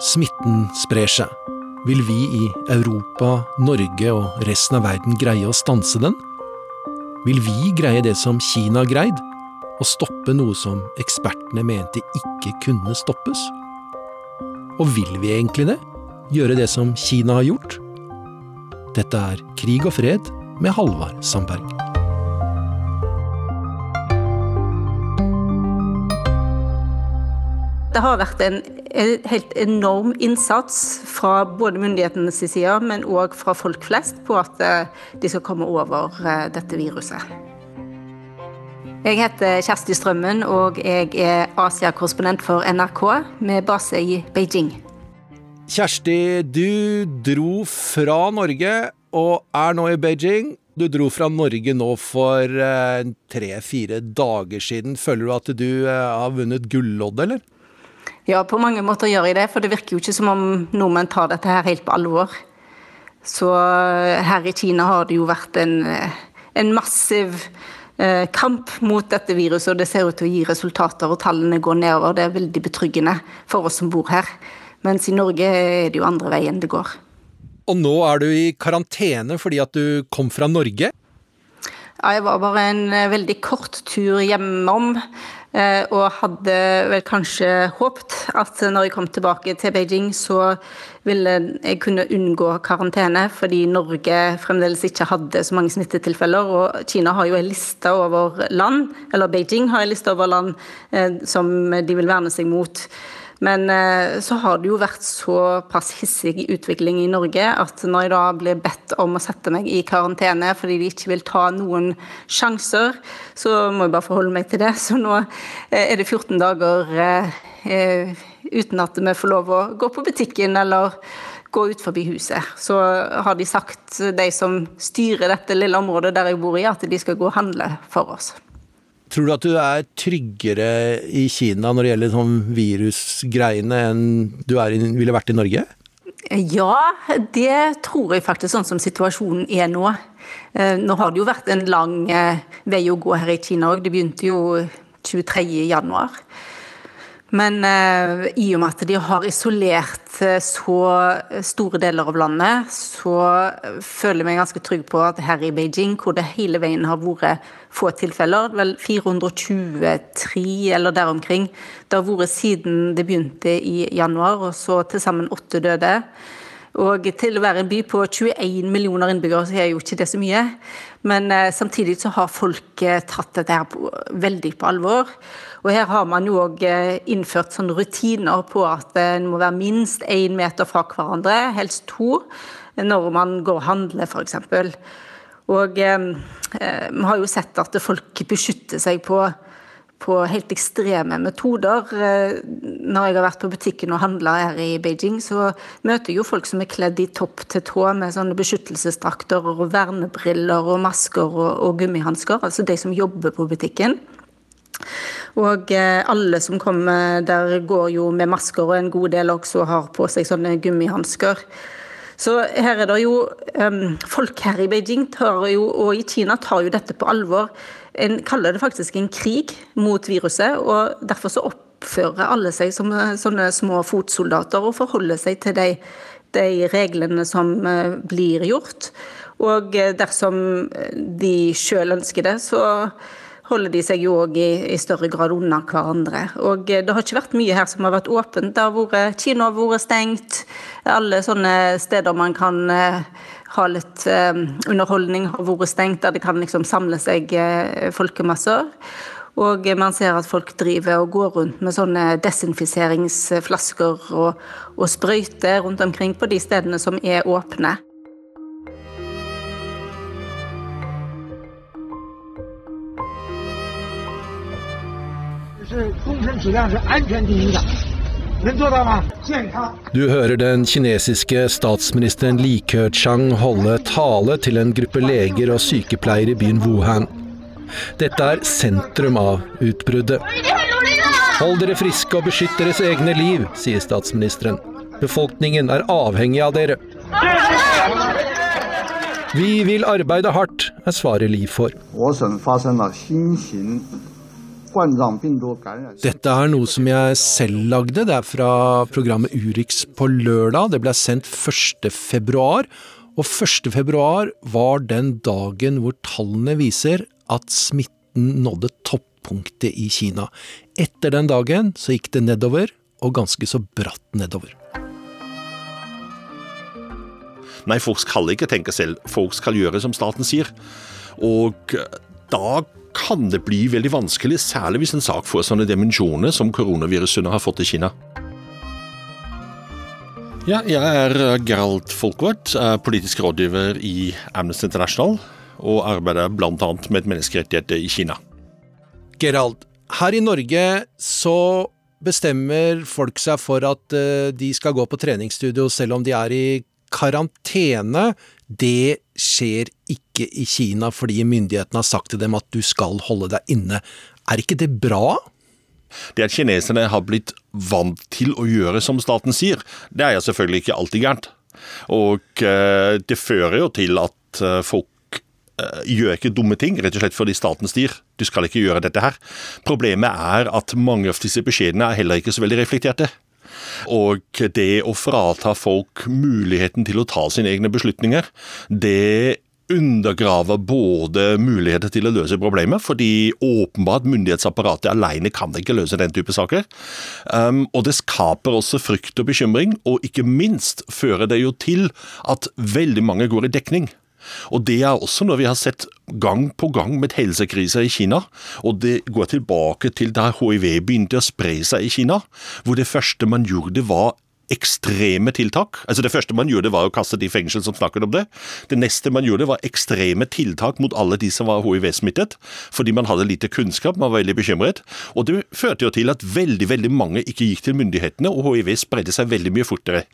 Smitten sprer seg. Vil vi i Europa, Norge og resten av verden greie å stanse den? Vil vi greie det som Kina har greid? Å stoppe noe som ekspertene mente ikke kunne stoppes? Og vil vi egentlig det? Gjøre det som Kina har gjort? Dette er Krig og fred med Halvard Sandberg. Det har vært en helt enorm innsats fra både myndighetenes side, men òg fra folk flest, på at eh, de skal komme over eh, dette viruset. Jeg heter Kjersti Strømmen, og jeg er Asia-korrespondent for NRK med base i Beijing. Kjersti, du dro fra Norge og er nå i Beijing. Du dro fra Norge nå for eh, tre-fire dager siden. Føler du at du har vunnet gulloddet, eller? Ja, på mange måter gjør jeg det, for det virker jo ikke som om nordmenn tar dette her helt på alvor. Så eh, her i Kina har det jo vært en, eh, en massiv eh, kamp mot dette viruset, og det ser ut til å gi resultater, og tallene går nedover. Det er veldig betryggende for oss som bor her. Mens i Norge er det jo andre veien det går. Og nå er du i karantene fordi at du kom fra Norge? Ja, jeg var bare en veldig kort tur hjemom. Eh, og hadde vel kanskje håpt at når jeg kom tilbake til Beijing, så ville jeg kunne unngå karantene, fordi Norge fremdeles ikke hadde så mange smittetilfeller. Og Kina har jo en liste over land, eller Beijing har en liste over land eh, som de vil verne seg mot. Men eh, så har det jo vært såpass hissig utvikling i Norge at når jeg da blir bedt om å sette meg i karantene fordi de ikke vil ta noen sjanser, så må jeg bare forholde meg til det. Så nå eh, er det 14 dager eh, uten at vi får lov å gå på butikken eller gå ut forbi huset. Så har de sagt, de som styrer dette lille området der jeg bor i, at de skal gå og handle for oss. Tror du at du er tryggere i Kina når det gjelder sånn virusgreiene enn du i, ville vært i Norge? Ja, det tror jeg faktisk, sånn som situasjonen er nå. Eh, nå har det jo vært en lang eh, vei å gå her i Kina òg. Det begynte jo 23. Men uh, i og med at de har isolert uh, så store deler av landet, så føler jeg meg ganske trygg på at her i Beijing, hvor det hele veien har vært få tilfeller, vel 423 eller der omkring, det har vært siden det begynte i januar, og så til sammen åtte døde. Og til å være en by på 21 millioner innbyggere, så er jo ikke det så mye. Men eh, samtidig så har folk eh, tatt dette her på, veldig på alvor. Og her har man jo òg eh, innført sånne rutiner på at en må være minst én meter fra hverandre, helst to, når man går og handler, f.eks. Og eh, eh, vi har jo sett at folk beskytter seg på på helt ekstreme metoder. Eh, når jeg har vært på butikken og handla her i Beijing, så møter jeg jo folk som er kledd i topp til tå med sånne beskyttelsesdrakter og vernebriller og masker og, og gummihansker. Altså de som jobber på butikken. Og eh, alle som kommer der, går jo med masker, og en god del også har på seg sånne gummihansker. Så her er det jo um, Folk her i Beijing jo, og i Kina tar jo dette på alvor en kaller det faktisk en krig mot viruset. og Derfor så oppfører alle seg som eh, sånne små fotsoldater og forholder seg til de, de reglene som eh, blir gjort. Og eh, dersom de sjøl ønsker det, så holder de seg jo òg i, i, større grad unna hverandre. Og det har ikke vært mye her som har vært åpent. Det har vært, Kino har vært stengt. Alle sånne steder man kan ha litt eh, underholdning, har vært stengt, der det kan liksom samle seg eh, folkemasser. Og man ser at folk driver og går rundt med sånne desinfiseringsflasker og, og sprøyter rundt omkring på de stedene som er åpne. Det du hører den kinesiske statsministeren Li Keqiang holde tale til en gruppe leger og sykepleiere i byen Wuhan. Dette er sentrum av utbruddet. Hold dere friske og beskytt deres egne liv, sier statsministeren. Befolkningen er avhengig av dere. Vi vil arbeide hardt, er svaret Li får. Dette er noe som jeg selv lagde. Det er fra programmet Urix på lørdag. Det ble sendt 1. februar. Og 1. februar var den dagen hvor tallene viser at smitten nådde toppunktet i Kina. Etter den dagen så gikk det nedover, og ganske så bratt nedover. Nei, folk skal ikke tenke selv. Folk skal gjøre som staten sier. Og da kan det bli veldig vanskelig, særlig hvis en sak får sånne dimensjoner som koronaviruset har fått i Kina. Ja, jeg er Gerald Folkvart, politisk rådgiver i Amnesty International, og arbeider bl.a. med menneskerettigheter i Kina. Gerald, her i Norge så bestemmer folk seg for at eh, de skal gå på treningsstudio selv om de er i karantene. Det skjer ikke i Kina fordi myndighetene har sagt til dem at du skal holde deg inne. Er ikke det bra? Det at kineserne har blitt vant til å gjøre som staten sier, det er jo selvfølgelig ikke alltid gærent. Og eh, det fører jo til at eh, folk eh, gjør ikke dumme ting, rett og slett fordi staten sier du skal ikke gjøre dette her. Problemet er at mange av disse beskjedene er heller ikke så veldig reflekterte. Og det å frata folk muligheten til å ta sine egne beslutninger, det undergraver både muligheter til å løse problemet, fordi åpenbart myndighetsapparatet alene kan ikke løse den type saker. Um, og det skaper også frykt og bekymring, og ikke minst fører det jo til at veldig mange går i dekning. Og Det er også noe vi har sett gang på gang med helsekriser i Kina. Og det går tilbake til da hiv begynte å spre seg i Kina, hvor det første man gjorde var ekstreme tiltak. Altså Det første man gjorde, var å kaste de i fengsel som snakket om det. Det neste man gjorde, var ekstreme tiltak mot alle de som var hiv-smittet, fordi man hadde lite kunnskap, man var veldig bekymret. Og det førte jo til at veldig veldig mange ikke gikk til myndighetene, og hiv spredde seg veldig mye fortere.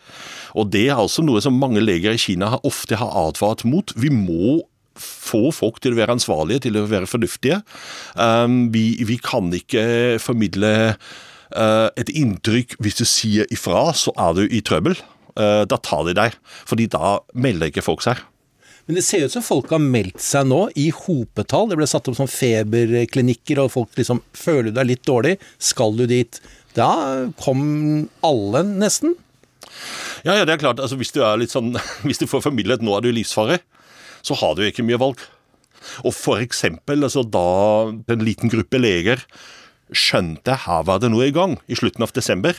Og Det er altså noe som mange leger i Kina ofte har advart mot. Vi må få folk til å være ansvarlige, til å være fornuftige. Um, vi, vi kan ikke formidle et inntrykk Hvis du sier ifra, så er du i trøbbel. Eh, da tar de deg, fordi da melder ikke folk seg. Men det ser ut som folk har meldt seg nå i hopetall. Det ble satt opp sånn feberklinikker, og folk liksom Føler du deg litt dårlig, skal du dit? Da kom alle, nesten. Ja, ja, det er klart. Altså, hvis du er litt sånn <laughs> Hvis du får formidlet nå er du i livsfare, så har du ikke mye valg. Og for eksempel, altså da en liten gruppe leger skjønte her var det noe i gang i slutten av desember,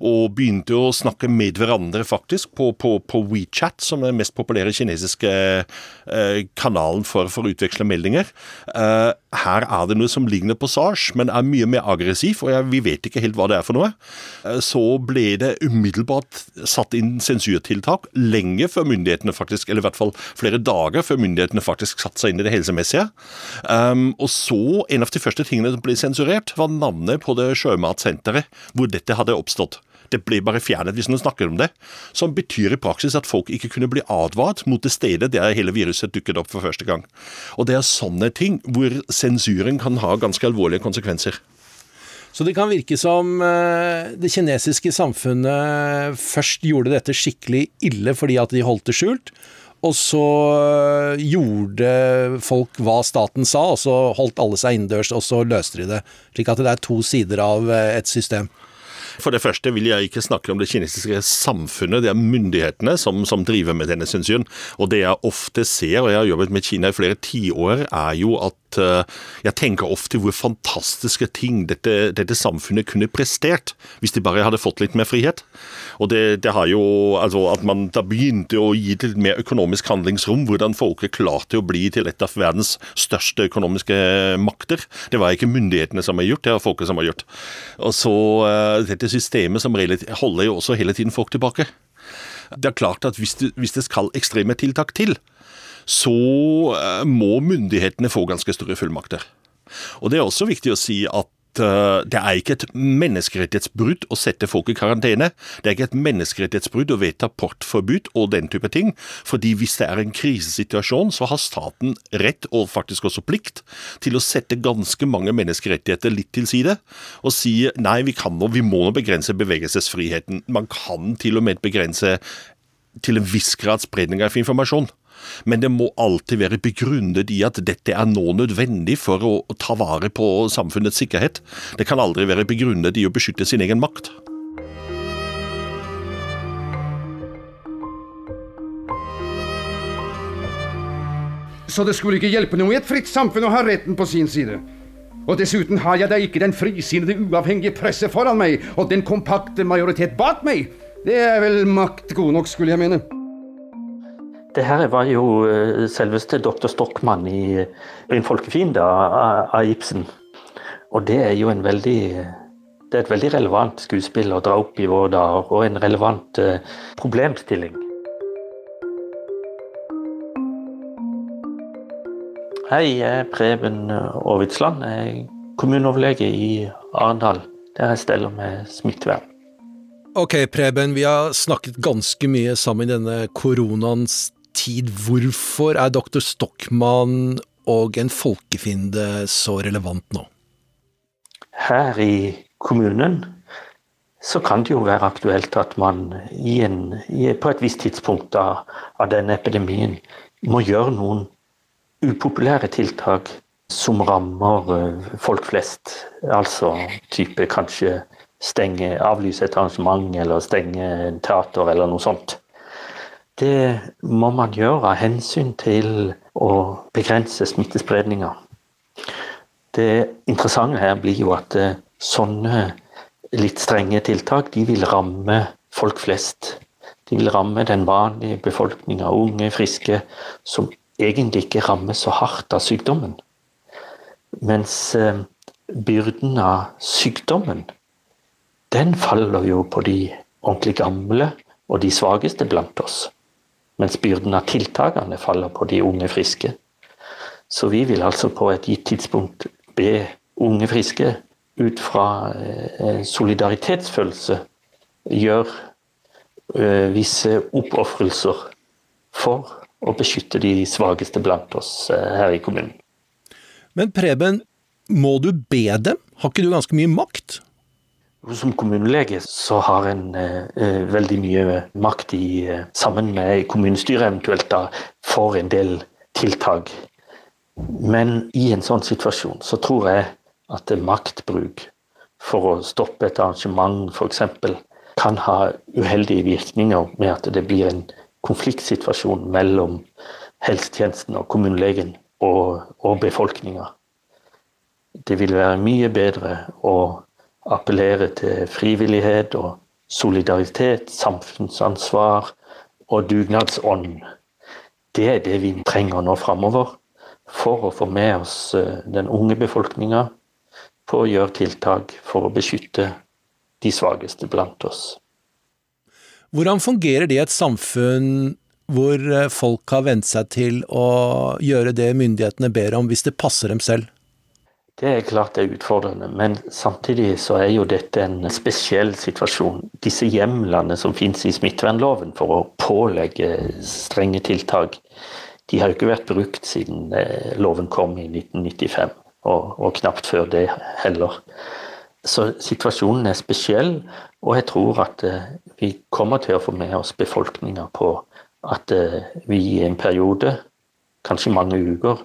og begynte å snakke med hverandre, faktisk, på, på, på WeChat, som er den mest populære kinesiske eh, kanalen for, for å utveksle meldinger. Eh, her er det noe som ligner på SARS, men er mye mer aggressiv, og jeg, vi vet ikke helt hva det er for noe. Eh, så ble det umiddelbart satt inn sensurtiltak lenge før myndighetene faktisk, eller i hvert fall flere dager før myndighetene faktisk satte seg inn i det helsemessige. Um, og så, en av de første tingene som ble sensurert, var navnet på det sjømatsenteret hvor dette hadde oppstått. Det ble bare fjernet hvis noen snakker om det. Som betyr i praksis at folk ikke kunne bli advart mot det stedet der hele viruset dukket opp for første gang. Og det er sånne ting hvor sensuren kan ha ganske alvorlige konsekvenser. Så det kan virke som eh, det kinesiske samfunnet først gjorde dette skikkelig ille fordi at de holdt det skjult. Og så eh, gjorde folk hva staten sa, og så holdt alle seg innendørs, og så løste de det. Slik at det er to sider av eh, et system. For det første vil jeg ikke snakke om det kinesiske samfunnet, det er myndighetene som, som driver med denne synsyn. Og det jeg ofte ser, og jeg har jobbet med Kina i flere tiår, er jo at uh, jeg tenker ofte hvor fantastiske ting dette, dette, samfunnet kunne prestert hvis de bare hadde fått litt mer frihet. Og det, det har jo, altså At man da begynte å gi til mer økonomisk handlingsrom, hvordan folket klarte å bli til et av verdens største økonomiske makter. Det var ikke myndighetene som har gjort, det var folket som har gjort. Og så uh, dette systemet som holder jo også hele tiden folk tilbake. Det er klart at hvis det, hvis det skal ekstreme tiltak til, så uh, må myndighetene få ganske store fullmakter. Og Det er også viktig å si at Eh, det er ikke et menneskerettighetsbrudd å sette folk i karantene. Det er ikke et menneskerettighetsbrudd å vedta portforbud og den type ting. fordi hvis det er en krisesituasjon, så har staten rett, og faktisk også plikt, til å sette ganske mange menneskerettigheter litt til side, og si nei, vi kan nå, vi må nå begrense bevegelsesfriheten. Man kan til og med begrense til en viss grad spredning av informasjon men det må alltid være begrunnet i at dette er nå nødvendig for å ta vare på samfunnets sikkerhet. Det kan aldri være begrunnet i å beskytte sin egen makt. Så det skulle ikke hjelpe noe i et fritt samfunn å ha retten på sin side. Og dessuten har jeg da ikke den frisinnede, uavhengige presse foran meg og den kompakte majoritet bak meg. Det er vel makt god nok, skulle jeg mene. Det her var jo eh, selveste doktor Stockmann i 'En folkefiende' av Ibsen. Og det er jo en veldig det er et veldig relevant skuespill å dra opp i våre dager, og en relevant uh, problemstilling. Hei, jeg er Preben Aavitsland. Jeg er kommuneoverlege i Arendal, der jeg steller med smittevern. Ok, Preben, vi har snakket ganske mye sammen i denne koronaens tid. Hvorfor er dr. Stockmann og en folkefiende så relevant nå? Her i kommunen så kan det jo være aktuelt at man i en, i, på et visst tidspunkt av, av denne epidemien må gjøre noen upopulære tiltak som rammer eh, folk flest. Altså type kanskje stenge, avlyse et arrangement eller stenge en teater eller noe sånt det må man gjøre av hensyn til å begrense smittespredninga. Det interessante her blir jo at eh, sånne litt strenge tiltak de vil ramme folk flest. De vil ramme den vanlige befolkninga, unge, friske, som egentlig ikke rammes så hardt av sykdommen. Mens eh, byrden av sykdommen, den faller jo på de ordentlig gamle og de svakeste blant oss mens byrden av tiltakene faller på de unge friske. Så vi vil altså på et gitt tidspunkt be unge friske ut fra eh, solidaritetsfølelse gjøre eh, visse oppofrelser for å beskytte de svakeste blant oss eh, her i kommunen. Men Preben, må du be dem? Har ikke du ganske mye makt? Som kommunelege så har en eh, eh, veldig mye makt i, eh, sammen med kommunestyret eventuelt da, for en del tiltak. Men i en sånn situasjon så tror jeg at maktbruk for å stoppe et arrangement f.eks. kan ha uheldige virkninger med at det blir en konfliktsituasjon mellom helsetjenesten og kommunelegen og, og befolkninga. Det vil være mye bedre å appellere til frivillighet og solidaritet, samfunnsansvar og dugnadsånd. Det er det vi trenger nå framover for å få med oss eh, den unge befolkninga på å gjøre tiltak for å beskytte de svakeste blant oss. Hvordan fungerer det i et samfunn hvor eh, folk har vent seg til å gjøre det myndighetene ber om, hvis det passer dem selv? Det er klart det er utfordrende, men samtidig så er jo dette en spesiell situasjon. Disse hjemlene som finnes i smittevernloven for å pålegge strenge tiltak, de har jo ikke vært brukt siden eh, loven kom i 1995, og, og knapt før det heller. Så situasjonen er spesiell, og jeg tror at eh, vi kommer til å få med oss befolkninga på at eh, vi i en periode, kanskje mange uker,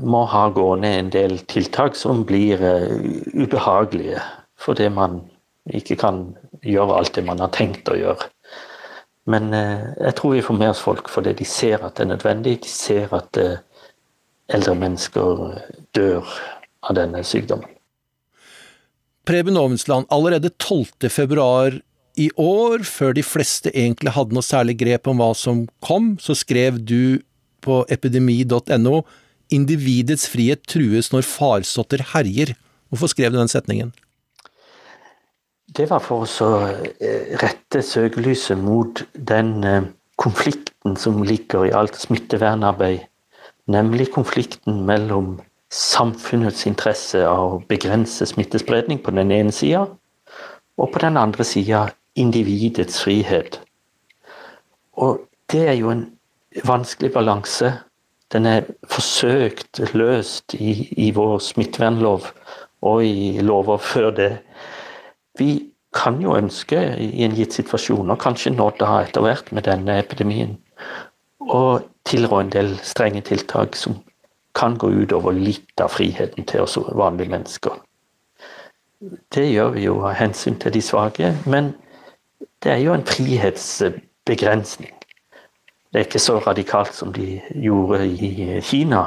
må ha gående en del tiltak som blir ubehagelige fordi man ikke kan gjøre alt det man har tenkt å gjøre. Men eh, jeg tror vi får med oss folk fordi de ser at det er nødvendig. De ser at eh, eldre mennesker dør av denne sykdommen. Preben Ovensland, allerede 12.2 i år, før de fleste egentlig hadde noe særlig grep om hva som kom, så skrev du på epidemi.no 'Individets frihet trues når farsotter herjer'. Hvorfor skrev du den setningen? Det var for å eh, rette søkelyset mot den eh, konflikten som ligger i alt smittevernarbeid. Nemlig konflikten mellom samfunnets interesse av å begrense smittespredning på den ene sida, og på den andre sida individets frihet. Og det er jo en vanskelig balanse. Den er forsøkt løst i, i vår smittevernlov og i lover før det. Vi kan jo ønske i en gitt situasjon, og kanskje nå da etter hvert med denne epidemien, å tilrå en del strenge tiltak som kan gå utover litt av friheten til oss vanlige mennesker. Det gjør vi jo av hensyn til de svake, men det er jo en frihetsbegrensning. Det er ikke så radikalt som de gjorde i Kina.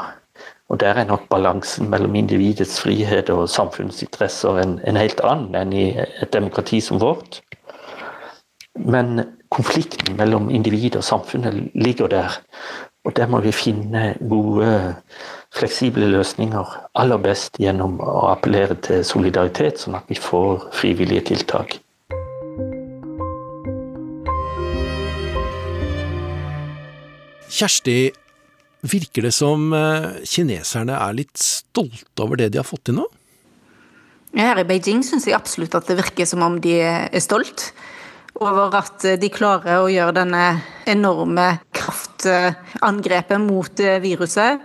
Og Der er nok balansen mellom individets frihet og samfunnsinteresser en, en helt annen enn i et demokrati som vårt. Men konflikten mellom individ og samfunnet ligger der. Og der må vi finne gode, fleksible løsninger. Aller best gjennom å appellere til solidaritet, sånn at vi får frivillige tiltak. Kjersti Virker det som eh, kineserne er litt stolte over det de har fått til nå? Her i Beijing syns jeg absolutt at det virker som om de er stolt over at de klarer å gjøre denne enorme kraftangrepet mot viruset.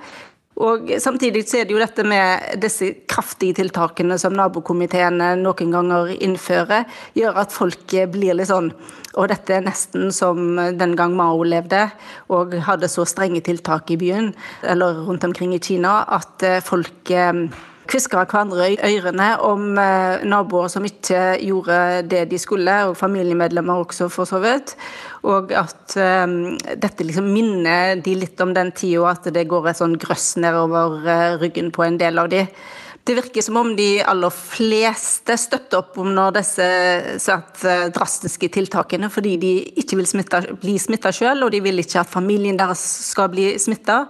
Og Samtidig så er det jo dette med disse kraftige tiltakene som nabokomiteene noen ganger innfører, gjør at folk blir litt sånn og dette er nesten som den gang Mao levde og hadde så strenge tiltak i byen, eller rundt omkring i Kina, at eh, folk eh, kviskra hverandre i ørene om eh, naboer som ikke gjorde det de skulle, og familiemedlemmer også, for så vidt. Og at um, dette liksom minner de litt om den tida at det går et sånn grøss nedover ryggen på en del av de. Det virker som om de aller fleste støtter opp om disse svært eh, drastiske tiltakene, fordi de ikke vil smitte, bli smitta sjøl, og de vil ikke at familien deres skal bli smitta.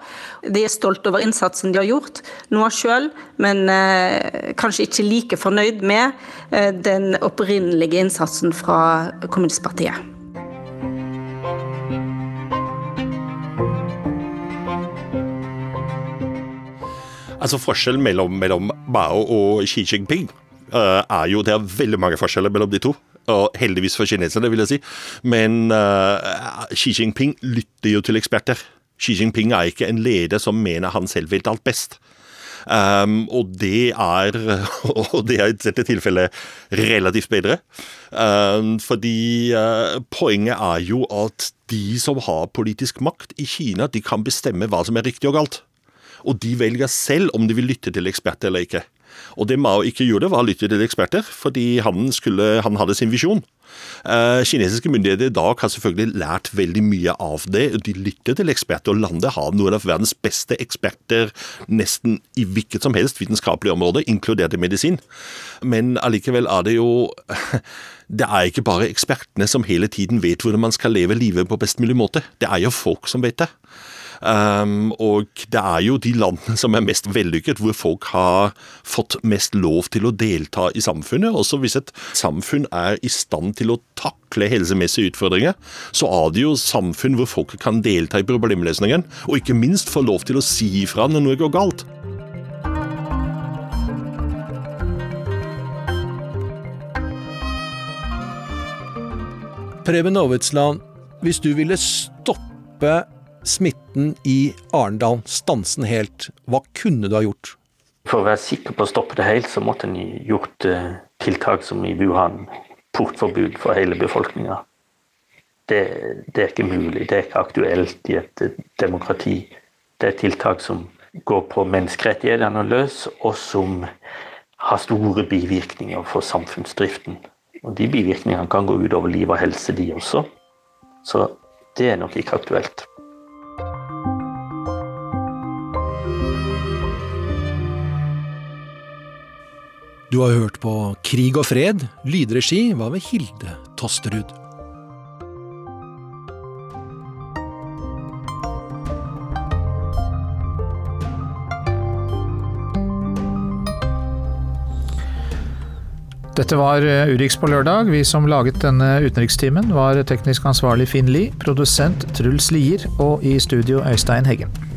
De er stolt over innsatsen de har gjort nå sjøl, men eh, kanskje ikke like fornøyd med eh, den opprinnelige innsatsen fra kommunistpartiet. Altså Forskjellen mellom, mellom Mao og Xi Jinping uh, er jo Det er veldig mange forskjeller mellom de to. Og heldigvis for kineserne, vil jeg si. Men uh, Xi Jinping lytter jo til eksperter. Xi Jinping er ikke en leder som mener han selv vet alt best. Um, og det er <laughs> og det er i dette tilfellet relativt bedre. Um, fordi uh, poenget er jo at de som har politisk makt i Kina, de kan bestemme hva som er riktig og galt og de velger selv om de vil lytte til eksperter eller ikke. Og det Mao ikke gjorde, var å lytte til eksperter, fordi han, skulle, han hadde sin visjon. Uh, kinesiske myndigheter i dag har selvfølgelig lært veldig mye av det. De lytter til eksperter, og landet har noen av verdens beste eksperter nesten i hvilket som helst vitenskapelig område, inkludert i medisin. Men allikevel er det jo <laughs> Det er ikke bare ekspertene som hele tiden vet hvordan man skal leve livet på best mulig måte. Det er jo folk som vet det. Um, og det er jo de landene som er mest vellykket, hvor folk har fått mest lov til å delta i samfunnet. Også hvis et samfunn er i stand til å takle helsemessige utfordringer, så er det jo samfunn hvor folk kan delta i problemløsningen, og ikke minst få lov til å si ifra når noe går galt. Preben Aavitsland, hvis du ville stoppe smitten i Arendal, stanse den helt. Hva kunne du ha gjort? For å være sikker på å stoppe det helt, så måtte en gjort uh, tiltak som i Wuhan. Portforbud for hele befolkninga. Det, det, er ikke mulig. Det er ikke aktuelt i et uh, demokrati. Det er tiltak som går på menneskerettighetene løs, og som har store bivirkninger for samfunnsdriften. Og de bivirkningene kan gå utover liv og helse, de også. Så det er nok ikke aktuelt. Du har hørt på Krig og fred. Lydregi var ved Hilde Tosterud. Dette var eh, Urix på lørdag. Vi som laget denne utenrikstimen var teknisk ansvarlig Finn Lie, produsent Truls Lier og i studio Øystein Heggen.